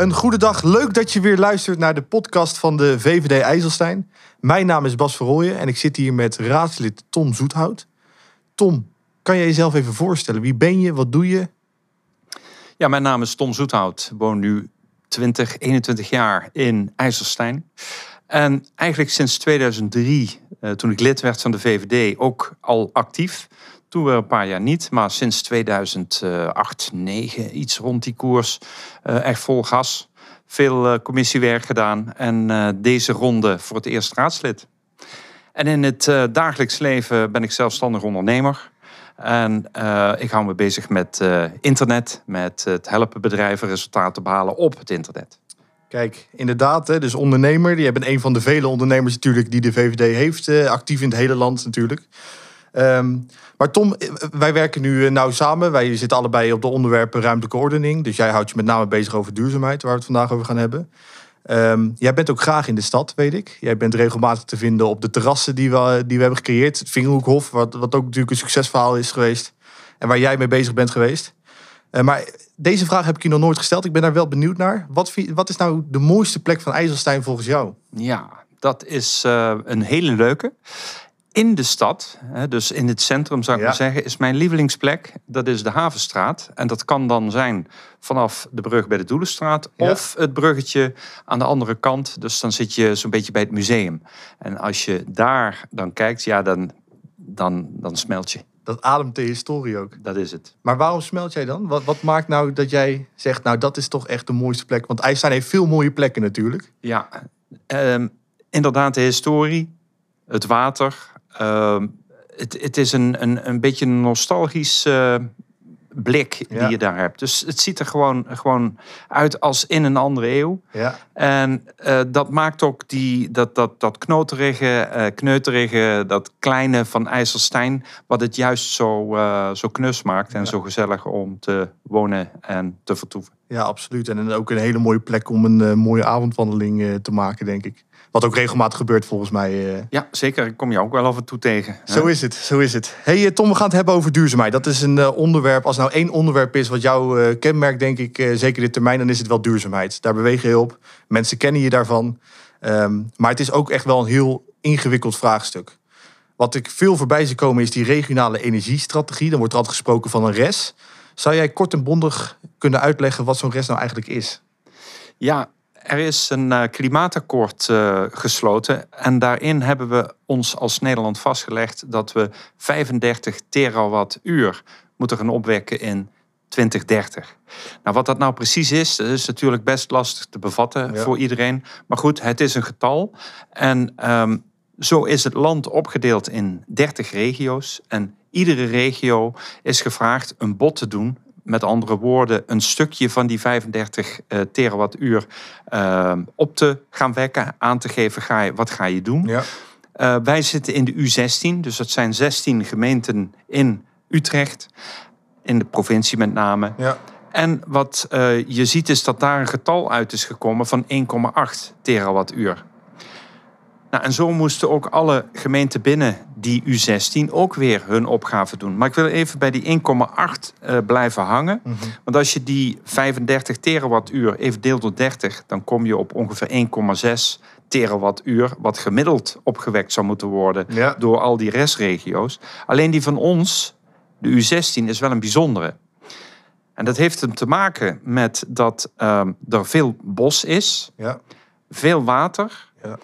Een goede dag. Leuk dat je weer luistert naar de podcast van de VVD IJsselstein. Mijn naam is Bas Verrooyen en ik zit hier met raadslid Tom Zoethout. Tom, kan jij jezelf even voorstellen? Wie ben je? Wat doe je? Ja, mijn naam is Tom Zoethout. Ik woon nu 20, 21 jaar in IJsselstein. En eigenlijk sinds 2003, eh, toen ik lid werd van de VVD, ook al actief. Toen weer een paar jaar niet, maar sinds 2008, 9 iets rond die koers, eh, echt vol gas. Veel eh, commissiewerk gedaan en eh, deze ronde voor het eerst raadslid. En in het eh, dagelijks leven ben ik zelfstandig ondernemer. En eh, ik hou me bezig met eh, internet, met het helpen bedrijven resultaten behalen op het internet. Kijk, inderdaad, hè, dus ondernemer. Je bent een van de vele ondernemers natuurlijk die de VVD heeft. eh, actief in het hele land natuurlijk. Ehm, maar Tom, eh, wij werken nu eh, nauw samen. Wij zitten allebei op de onderwerpen ruimtelijke ordening. Dus jij houdt je met name bezig over duurzaamheid, waar we het vandaag over gaan hebben. Ehm, jij bent ook graag in de stad, weet ik. Jij bent regelmatig te vinden op de terrassen die we, die we hebben gecreëerd. Het Vingerhoekhof, wat, wat ook natuurlijk een succesverhaal is geweest. En waar jij mee bezig bent geweest. Eh, maar deze vraag heb ik je nog nooit gesteld. Ik ben daar wel benieuwd naar. Wat, wat is nou de mooiste plek van IJsselstein volgens jou? Ja, dat is een hele leuke. In de stad, dus in het centrum zou ik Ja. maar zeggen, is mijn lievelingsplek. Dat is de Havenstraat. En dat kan dan zijn vanaf de brug bij de Doelenstraat Ja. of het bruggetje aan de andere kant. Dus dan zit je zo'n beetje bij het museum. En als je daar dan kijkt, ja, dan, dan, dan smelt je. Dat ademt de historie ook. Dat is het. Maar waarom smelt jij dan? Wat, wat maakt nou dat jij zegt, nou dat is toch echt de mooiste plek? Want IJsselstein heeft veel mooie plekken natuurlijk. Ja, ehm, inderdaad, de historie, het water. Ehm, het, het is een, een, een beetje een nostalgisch eh, blik Ja. die je daar hebt. Dus het ziet er gewoon, gewoon uit als in een andere eeuw. Ja. En eh, dat maakt ook die, dat, dat, dat knoterige, eh, kneuterige, dat kleine van IJsselstein... wat het juist zo, zo knus maakt en Ja. zo gezellig om te wonen en te vertoeven. Ja, absoluut. En dan ook een hele mooie plek om een eh, mooie avondwandeling eh, te maken, denk ik. Wat ook regelmatig gebeurt volgens mij. eh. Ja, zeker. Ik kom je ook wel af en toe tegen. hè? Zo is het, zo is het. hey, eh, Tom, we gaan het hebben over duurzaamheid. Dat is een eh, onderwerp, als nou één onderwerp is wat jou eh, kenmerkt, denk ik, eh, zeker dit termijn, dan is het wel duurzaamheid. Daar beweeg je op. Mensen kennen je daarvan. Ehm, maar het is ook echt wel een heel ingewikkeld vraagstuk. Wat ik veel voorbij zie komen is die regionale energiestrategie. Dan wordt er altijd gesproken van een RES. Zou jij kort en bondig kunnen uitleggen wat zo'n RES nou eigenlijk is? Ja, er is een eh, klimaatakkoord eh, gesloten. En daarin hebben we ons als Nederland vastgelegd dat we 35 terawattuur moeten gaan opwekken in 2030. Nou, wat dat nou precies is, dat is natuurlijk best lastig te bevatten Ja. voor iedereen. Maar goed, het is een getal. En ehm, zo is het land opgedeeld in 30 regio's. En iedere regio is gevraagd een bod te doen. Met andere woorden, een stukje van die 35 eh, terawattuur eh, op te gaan wekken. Aan te geven, ga je, wat ga je doen? Ja. Eh, wij zitten in de U16, dus dat zijn 16 gemeenten in Utrecht. In de provincie met name. ja. En wat je ziet is dat daar een getal uit is gekomen van 1,8 terawattuur. Nou, en zo moesten ook alle gemeenten binnen die U16 ook weer hun opgave doen. Maar ik wil even bij die 1,8 eh, blijven hangen. Mhm. Want als je die 35 terawattuur even deelt door 30, dan kom je op ongeveer 1,6 terawattuur, wat gemiddeld opgewekt zou moeten worden Ja. door al die restregio's. Alleen die van ons, de U16, is wel een bijzondere. En dat heeft hem te maken met dat ehm, er veel bos is, Ja. veel water Ja.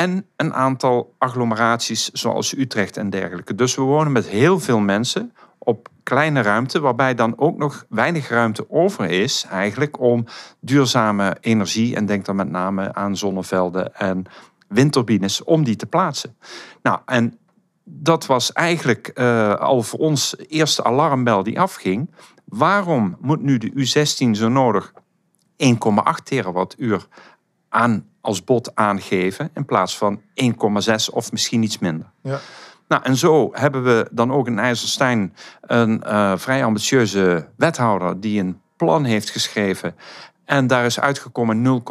En een aantal agglomeraties zoals Utrecht en dergelijke. Dus we wonen met heel veel mensen op kleine ruimte, waarbij dan ook nog weinig ruimte over is eigenlijk om duurzame energie, en denk dan met name aan zonnevelden en windturbines, om die te plaatsen. Nou, en dat was eigenlijk eh, al voor ons eerste alarmbel die afging. Waarom moet nu de U16 zo nodig 1,8 terawattuur aan als bod aangeven in plaats van 1,6 of misschien iets minder? Ja. Nou, en zo hebben we dan ook in IJsselstein een eh, vrij ambitieuze wethouder die een plan heeft geschreven. En daar is uitgekomen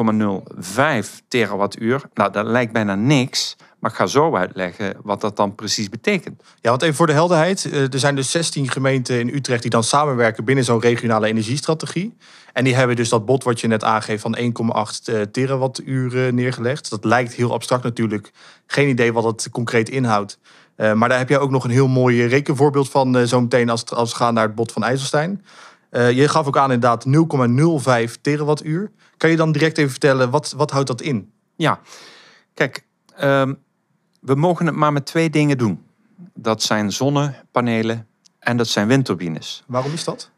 0,05 terawattuur. Nou, dat lijkt bijna niks. Maar ik ga zo uitleggen wat dat dan precies betekent. Ja, want even voor de helderheid. eh, Er zijn dus 16 gemeenten in Utrecht die dan samenwerken binnen zo'n regionale energiestrategie. En die hebben dus dat bod wat je net aangeeft van 1,8 eh, terawattuur neergelegd. Dat lijkt heel abstract natuurlijk. Geen idee wat het concreet inhoudt. Eh, maar daar heb je ook nog een heel mooi rekenvoorbeeld van zo meteen als, als we gaan naar het bod van IJsselstein. Je gaf ook aan inderdaad 0,05 terawattuur. Kan je dan direct even vertellen, wat, wat houdt dat in? Ja, kijk, ehm, we mogen het maar met twee dingen doen. Dat zijn zonnepanelen en dat zijn windturbines. Waarom is dat?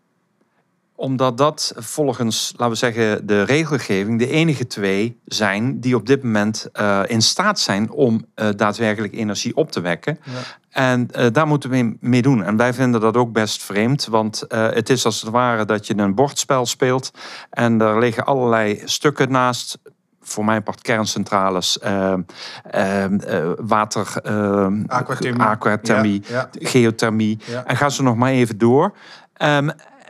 Omdat dat volgens, laten we zeggen, de regelgeving de enige twee zijn die op dit moment eh, in staat zijn om eh, daadwerkelijk energie op te wekken. Ja. En eh, daar moeten we mee- doen. En wij vinden dat ook best vreemd, want het is als het ware dat je een bordspel speelt en er liggen allerlei stukken naast. Voor mijn part kerncentrales, eh, eh, eh, water, eh, Aquathermie. aquathermie, Ja, geothermie. Ja. En ga zo nog maar even door. Ehm,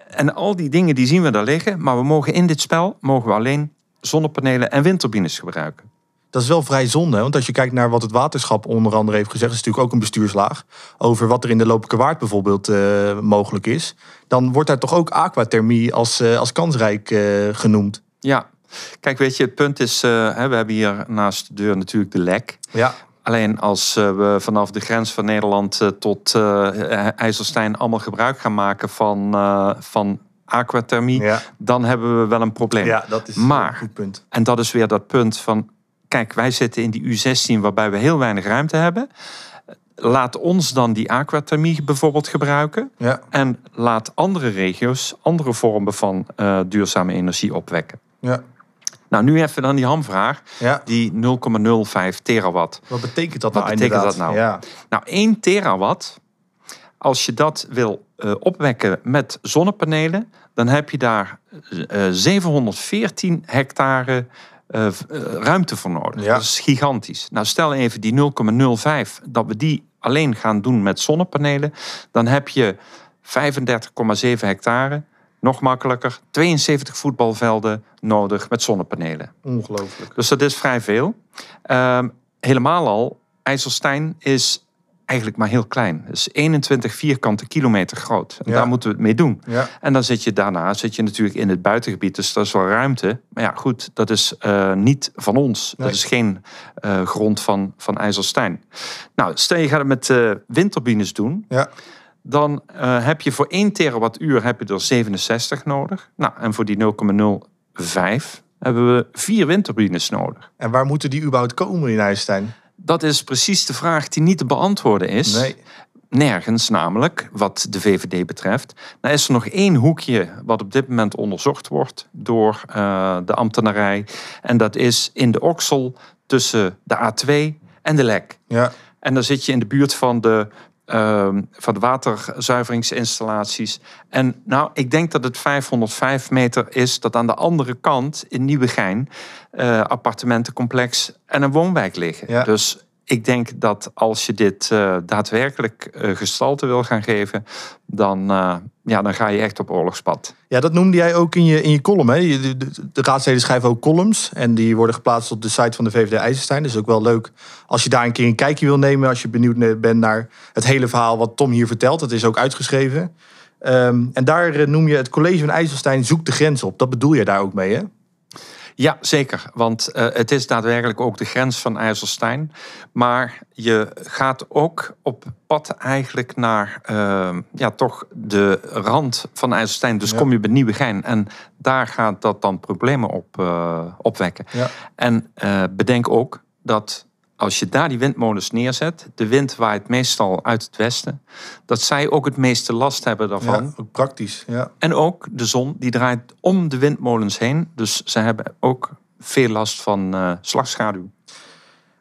en al die dingen die zien we daar liggen. Maar we mogen in dit spel mogen we alleen zonnepanelen en windturbines gebruiken. Dat is wel vrij zonde, want als je kijkt naar wat het waterschap onder andere heeft gezegd, is natuurlijk ook een bestuurslaag, over wat er in de Lopelijke Waard bijvoorbeeld eh, mogelijk is, dan wordt daar toch ook aquathermie als, eh, als kansrijk genoemd. Ja, kijk, weet je, het punt is, eh, hè, we hebben hier naast de deur natuurlijk de lek. Ja, Alleen als eh, we vanaf de grens van Nederland eh, tot IJsselstein allemaal gebruik gaan maken van, van aquathermie, ja. dan hebben we wel een probleem. ja dat is Maar- een goed punt. En dat is weer dat punt van, kijk, wij zitten in die U16 waarbij we heel weinig ruimte hebben. Laat ons dan die aquathermie bijvoorbeeld gebruiken. Ja. En laat andere regio's andere vormen van duurzame energie opwekken. Ja. Nou, nu even dan die hamvraag. Ja. Die 0,05 terawatt. Wat betekent dat Wat nou betekent inderdaad? dat nou? Ja. Nou, 1 terawatt, als je dat wil eh, opwekken met zonnepanelen, dan heb je daar eh, 714 hectare eh, eh, ruimte voor nodig. Ja. Dat is gigantisch. Nou, stel even die 0,05, dat we die alleen gaan doen met zonnepanelen, dan heb je 35,7 hectare. Nog makkelijker, 72 voetbalvelden nodig met zonnepanelen. Ongelooflijk. Dus dat is vrij veel. Ehm, helemaal al, IJsselstein is eigenlijk maar heel klein. Het is 21 vierkante kilometer groot. En Ja. daar moeten we het mee doen. Ja. En dan zit je daarna zit je natuurlijk in het buitengebied. Dus dat is wel ruimte. Maar ja, goed, dat is eh, niet van ons. Nee. Dat is geen eh, grond van, van IJsselstein. Nou, stel je gaat het met eh, windturbines doen. Ja. Dan eh, heb je voor 1 terawattuur heb je er 67 nodig. Nou, en voor die 0,05 hebben we vier windturbines nodig. En waar moeten die überhaupt komen in IJsselstein? Dat is precies de vraag die niet te beantwoorden is. Nee. Nergens namelijk, wat de VVD betreft. Nou is er nog één hoekje wat op dit moment onderzocht wordt door eh, de ambtenarij. En dat is in de Oksel tussen de A2 en de Lek. Ja. En dan zit je in de buurt van de, ehm, van de waterzuiveringsinstallaties. En nou, ik denk dat het 505 meter is dat aan de andere kant in Nieuwegein eh appartementencomplex en een woonwijk liggen. Ja. Dus ik denk dat als je dit eh, daadwerkelijk eh, gestalte wil gaan geven, dan, eh, ja, dan ga je echt op oorlogspad. Ja, dat noemde jij ook in je, in je column. Hè? De, de, de raadsleden schrijven ook columns. En die worden geplaatst op de site van de VVD IJsselstein. Dus ook wel leuk als je daar een keer een kijkje wil nemen. Als je benieuwd bent naar het hele verhaal wat Tom hier vertelt. Dat is ook uitgeschreven. Ehm, en daar noem je het college van IJsselstein zoekt de grens op. Dat bedoel je daar ook mee, hè? Ja, zeker. Want eh, het is daadwerkelijk ook de grens van IJsselstein. Maar je gaat ook op pad eigenlijk naar eh, ja, toch de rand van IJsselstein. Dus Ja. kom je bij Nieuwegein en daar gaat dat dan problemen op eh, opwekken. Ja. En eh, bedenk ook dat als je daar die windmolens neerzet, de wind waait meestal uit het westen, dat zij ook het meeste last hebben daarvan. Ja, ook praktisch. Ja. En ook de zon, die draait om de windmolens heen. Dus ze hebben ook veel last van eh, slagschaduw.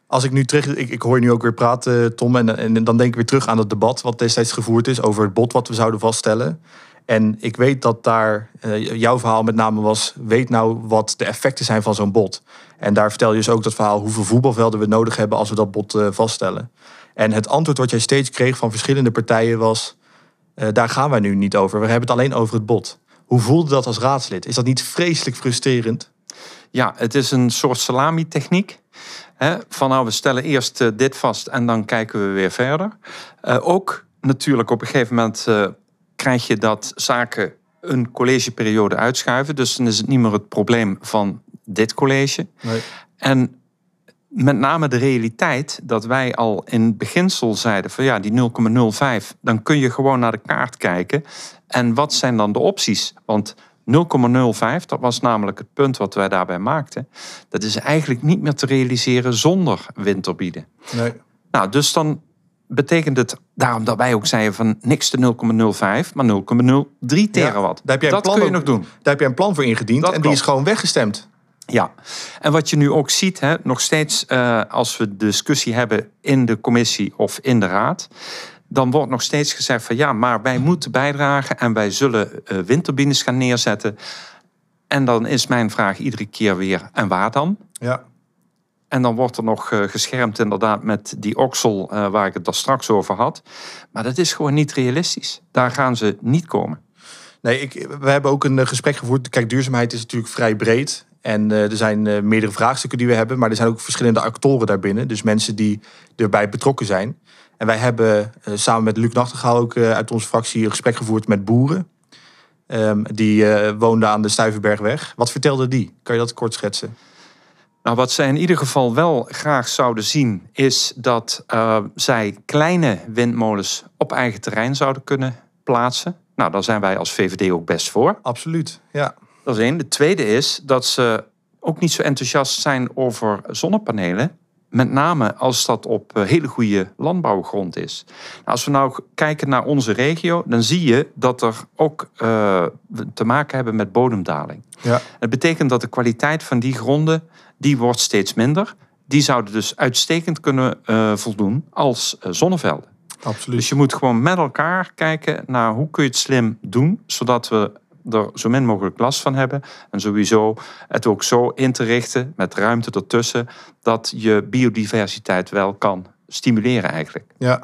Als ik nu terug, ik, ik hoor je nu ook weer praten, Tom, en, en dan denk ik weer terug aan het debat wat destijds gevoerd is over het bod wat we zouden vaststellen. En ik weet dat daar eh, jouw verhaal met name was, weet nou wat de effecten zijn van zo'n bod. En daar vertel je dus ook dat verhaal hoeveel voetbalvelden we nodig hebben als we dat bod eh, vaststellen. En het antwoord wat jij steeds kreeg van verschillende partijen was, eh, daar gaan wij nu niet over. We hebben het alleen over het bod. Hoe voelde dat als raadslid? Is dat niet vreselijk frustrerend? Ja, het is een soort salami-techniek. Van nou, we stellen eerst dit vast en dan kijken we weer verder. Ook natuurlijk op een gegeven moment krijg je dat zaken een collegeperiode uitschuiven. Dus dan is het niet meer het probleem van dit college. Nee. En met name de realiteit dat wij al in beginsel zeiden van ja, die 0,05, dan kun je gewoon naar de kaart kijken. En wat zijn dan de opties? Want 0,05, dat was namelijk het punt wat wij daarbij maakten. Dat is eigenlijk niet meer te realiseren zonder windturbine. Nee. Nou, dus dan betekent het daarom dat wij ook zeiden van niks de 0,05, maar 0,03 terawatt. daar heb jij een dat plan kun je nog doen. Daar heb je een plan voor ingediend Dat en die is gewoon weggestemd. Ja, en wat je nu ook ziet, hè, nog steeds eh, als we discussie hebben in de commissie of in de raad, dan wordt nog steeds gezegd van ja, maar wij moeten bijdragen en wij zullen eh, windturbines gaan neerzetten. En dan is mijn vraag iedere keer weer, en waar dan? Ja. En dan wordt er nog eh, geschermd inderdaad met die oksel eh, waar ik het daar straks over had. Maar dat is gewoon niet realistisch. Daar gaan ze niet komen. Nee, ik, we hebben ook een eh, gesprek gevoerd. Kijk, duurzaamheid is natuurlijk vrij breed. En er zijn meerdere vraagstukken die we hebben. Maar er zijn ook verschillende actoren daarbinnen. Dus mensen die erbij betrokken zijn. En wij hebben samen met Luc Nachtegaal ook uit onze fractie een gesprek gevoerd met boeren. Ehm, die woonden aan de Stuivenbergweg. Wat vertelde die? Kan je dat kort schetsen? Nou, wat zij in ieder geval wel graag zouden zien, is dat eh, zij kleine windmolens op eigen terrein zouden kunnen plaatsen. Nou, daar zijn wij als VVD ook best voor. Absoluut, ja. Dat is één. De tweede is dat ze ook niet zo enthousiast zijn over zonnepanelen. Met name als dat op eh, hele goede landbouwgrond is. Nou, als we nou kijken naar onze regio, dan zie je dat er ook eh, te maken hebben met bodemdaling. ja. Het betekent dat de kwaliteit van die gronden, die wordt steeds minder. Die zouden dus uitstekend kunnen eh, voldoen als eh, zonnevelden. Absoluut. Dus je moet gewoon met elkaar kijken naar hoe kun je het slim doen, zodat we er zo min mogelijk last van hebben. En sowieso het ook zo in te richten, met ruimte ertussen, dat je biodiversiteit wel kan stimuleren eigenlijk. Ja,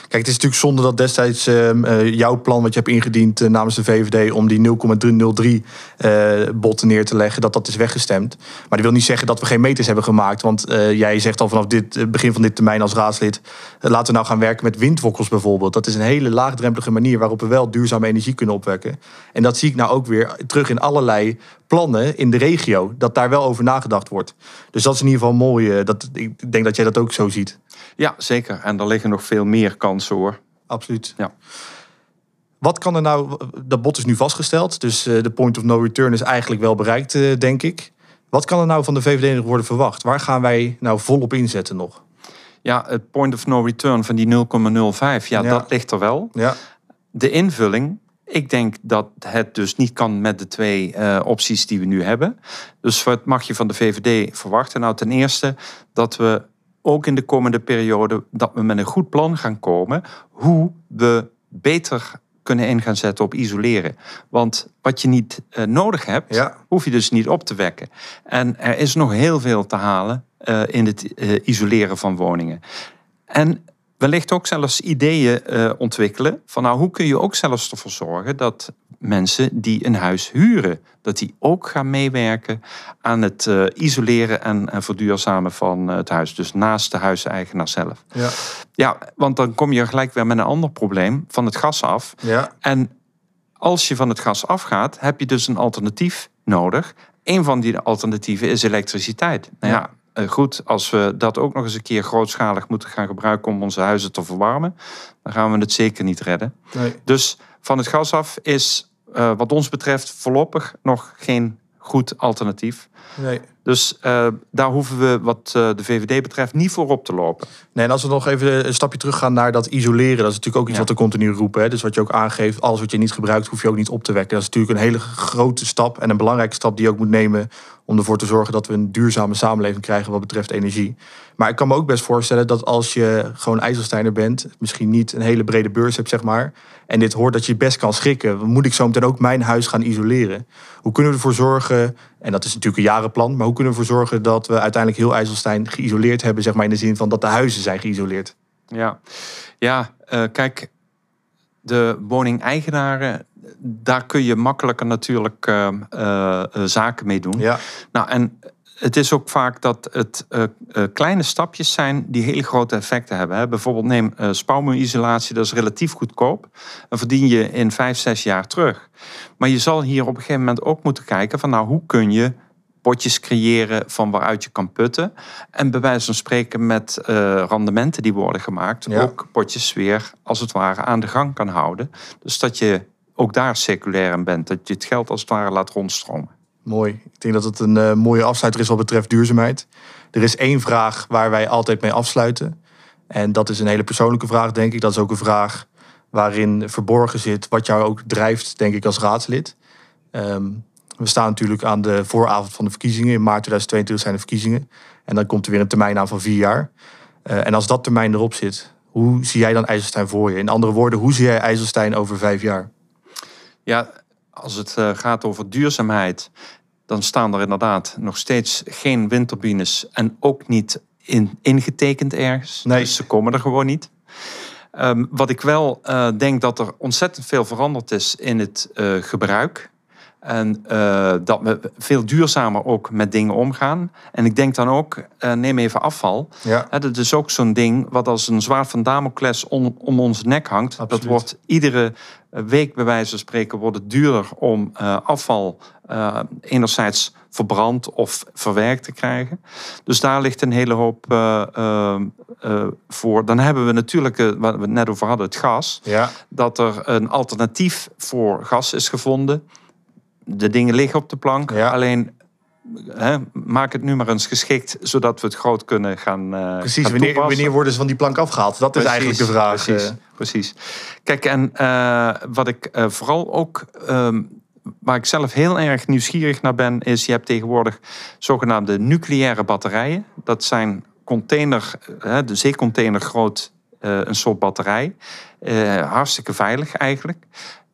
kijk, het is natuurlijk zonde dat destijds ehm, eh, jouw plan wat je hebt ingediend eh, namens de VVD om die 0,303 eh botten neer te leggen, dat dat is weggestemd. Maar dat wil niet zeggen dat we geen meters hebben gemaakt, want eh, jij zegt al vanaf dit begin van dit termijn als raadslid, laten we nou gaan werken met windwokkels bijvoorbeeld. Dat is een hele laagdrempelige manier waarop we wel duurzame energie kunnen opwekken. En dat zie ik nou ook weer terug in allerlei plannen in de regio, dat daar wel over nagedacht wordt. Dus dat is in ieder geval mooi. dat, ik denk dat jij dat ook zo ziet. Ja, zeker. En er liggen nog veel meer kansen hoor. Absoluut. Ja. Wat kan er nou, dat bod is nu vastgesteld, dus eh, de point of no return is eigenlijk wel bereikt, eh, denk ik. Wat kan er nou van de VVD nog worden verwacht? Waar gaan wij nou volop inzetten nog? Ja, het point of no return van die 0,05, ja, Ja. dat ligt er wel. Ja, De invulling, ik denk dat het dus niet kan met de twee eh, opties die we nu hebben. Dus wat mag je van de VVD verwachten? Nou, ten eerste dat we ook in de komende periode dat we met een goed plan gaan komen hoe we beter kunnen in gaan zetten op isoleren. Want wat je niet eh, nodig hebt, Ja. hoef je dus niet op te wekken. En er is nog heel veel te halen eh, in het eh, isoleren van woningen. En wellicht ook zelfs ideeën ontwikkelen van nou, hoe kun je ook zelfs ervoor zorgen dat mensen die een huis huren, dat die ook gaan meewerken aan het eh, isoleren en, en verduurzamen van eh, het huis. Dus naast de huiseigenaar zelf. ja, Ja, want dan kom je gelijk weer met een ander probleem van het gas af. ja, En als je van het gas afgaat, heb je dus een alternatief nodig. Een van die alternatieven is elektriciteit. Nou ja, eh, goed, als we dat ook nog eens een keer grootschalig moeten gaan gebruiken om onze huizen te verwarmen, dan gaan we het zeker niet redden. nee, Dus van het gas af is wat ons betreft voorlopig nog geen goed alternatief. nee. Dus eh, daar hoeven we wat eh, de VVD betreft niet voor op te lopen. Nee, en als we nog even een stapje terug gaan naar dat isoleren, dat is natuurlijk ook iets Ja. wat we continu roepen. Hè? Dus wat je ook aangeeft, alles wat je niet gebruikt, hoef je ook niet op te wekken. Dat is natuurlijk een hele grote stap en een belangrijke stap die je ook moet nemen om ervoor te zorgen dat we een duurzame samenleving krijgen wat betreft energie. Maar ik kan me ook best voorstellen dat als je gewoon IJsselsteiner bent, misschien niet een hele brede beurs hebt, zeg maar, en dit hoort dat je best kan schrikken, moet ik zo meteen ook mijn huis gaan isoleren? Hoe kunnen we ervoor zorgen, en dat is natuurlijk een jarenplan, maar hoe kunnen we ervoor zorgen dat we uiteindelijk heel IJsselstein geïsoleerd hebben, zeg maar in de zin van dat de huizen zijn geïsoleerd? Ja, ja eh, kijk, de woningeigenaren, daar kun je makkelijker natuurlijk eh, eh, zaken mee doen. Ja, Nou, en het is ook vaak dat het uh, kleine stapjes zijn die hele grote effecten hebben. Hè. Bijvoorbeeld neem uh, spouwmuurisolatie, dat is relatief goedkoop. En verdien je in vijf, zes jaar terug. Maar je zal hier op een gegeven moment ook moeten kijken van nou, hoe kun je potjes creëren van waaruit je kan putten. En bij wijze van spreken met rendementen die worden gemaakt, ook potjes weer als het ware aan de gang kan houden. Dus dat je ook daar circulair in bent, dat je het geld als het ware laat rondstromen. Mooi. Ik denk dat het een uh, mooie afsluiter is wat betreft duurzaamheid. Er is één vraag waar wij altijd mee afsluiten. En dat is een hele persoonlijke vraag, denk ik. Dat is ook een vraag waarin verborgen zit wat jou ook drijft, denk ik, als raadslid. Um, we staan natuurlijk aan de vooravond van de verkiezingen. In maart 2022 zijn de verkiezingen. En dan komt er weer een termijn aan van vier jaar. Uh, en als dat termijn erop zit, hoe zie jij dan IJsselstein voor je? In andere woorden, hoe zie jij IJsselstein over vijf jaar? Ja, als het eh, gaat over duurzaamheid, dan staan er inderdaad nog steeds geen windturbines en ook niet in, ingetekend ergens. Nee. Dus ze komen er gewoon niet. Um, wat ik wel uh, denk dat er ontzettend veel veranderd is in het gebruik. En uh, dat we veel duurzamer ook met dingen omgaan. En ik denk dan ook, uh, neem even afval. Ja. dat is ook zo'n ding wat als een zwaard van Damocles om, om onze nek hangt. Absoluut. Dat wordt iedere week bij wijze van spreken wordt het duurder om uh, afval enerzijds verbrand of verwerkt te krijgen. Dus daar ligt een hele hoop voor. Dan hebben we natuurlijk, wat we het net over hadden, het gas. Ja. Dat er een alternatief voor gas is gevonden de dingen liggen op de plank. Alleen hè, maak het nu maar eens geschikt, zodat we het groot kunnen gaan. Uh, precies, wanneer, wanneer, worden ze van die plank afgehaald? Dat is eigenlijk de vraag. Precies, eh. precies. Kijk, en uh, wat ik vooral ook. Um, waar ik zelf heel erg nieuwsgierig naar ben, is je hebt tegenwoordig zogenaamde nucleaire batterijen. Dat zijn container, de zeecontainer groot, een soort batterij. hartstikke veilig eigenlijk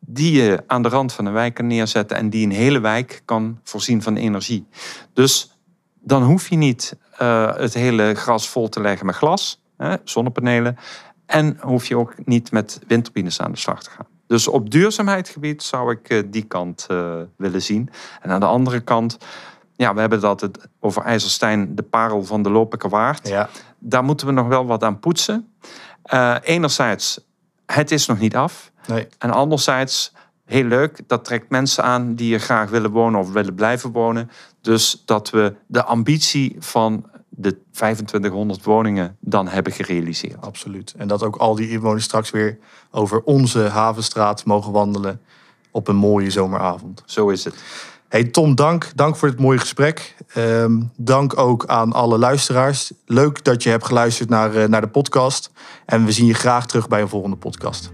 die je aan de rand van een wijk kan neerzetten en die een hele wijk kan voorzien van energie. Dus dan hoef je niet uh, het hele gras vol te leggen met glas, hè, zonnepanelen, en hoef je ook niet met windturbines aan de slag te gaan. Dus op duurzaamheidsgebied zou ik uh, die kant uh, willen zien. En aan de andere kant, ja, we hebben dat het over IJzerstein, de parel van de Lopelijke Waard. Ja. Daar moeten we nog wel wat aan poetsen. enerzijds, het is nog niet af. Nee. En anderzijds, heel leuk, dat trekt mensen aan die er graag willen wonen of willen blijven wonen. Dus dat we de ambitie van de 2500 woningen dan hebben gerealiseerd. Absoluut. En dat ook al die inwoners straks weer over onze havenstraat mogen wandelen op een mooie zomeravond. Zo is het. Hey Tom, dank. Dank voor het mooie gesprek. Um, dank ook aan alle luisteraars. Leuk dat je hebt geluisterd naar, uh, naar de podcast. En we zien je graag terug bij een volgende podcast.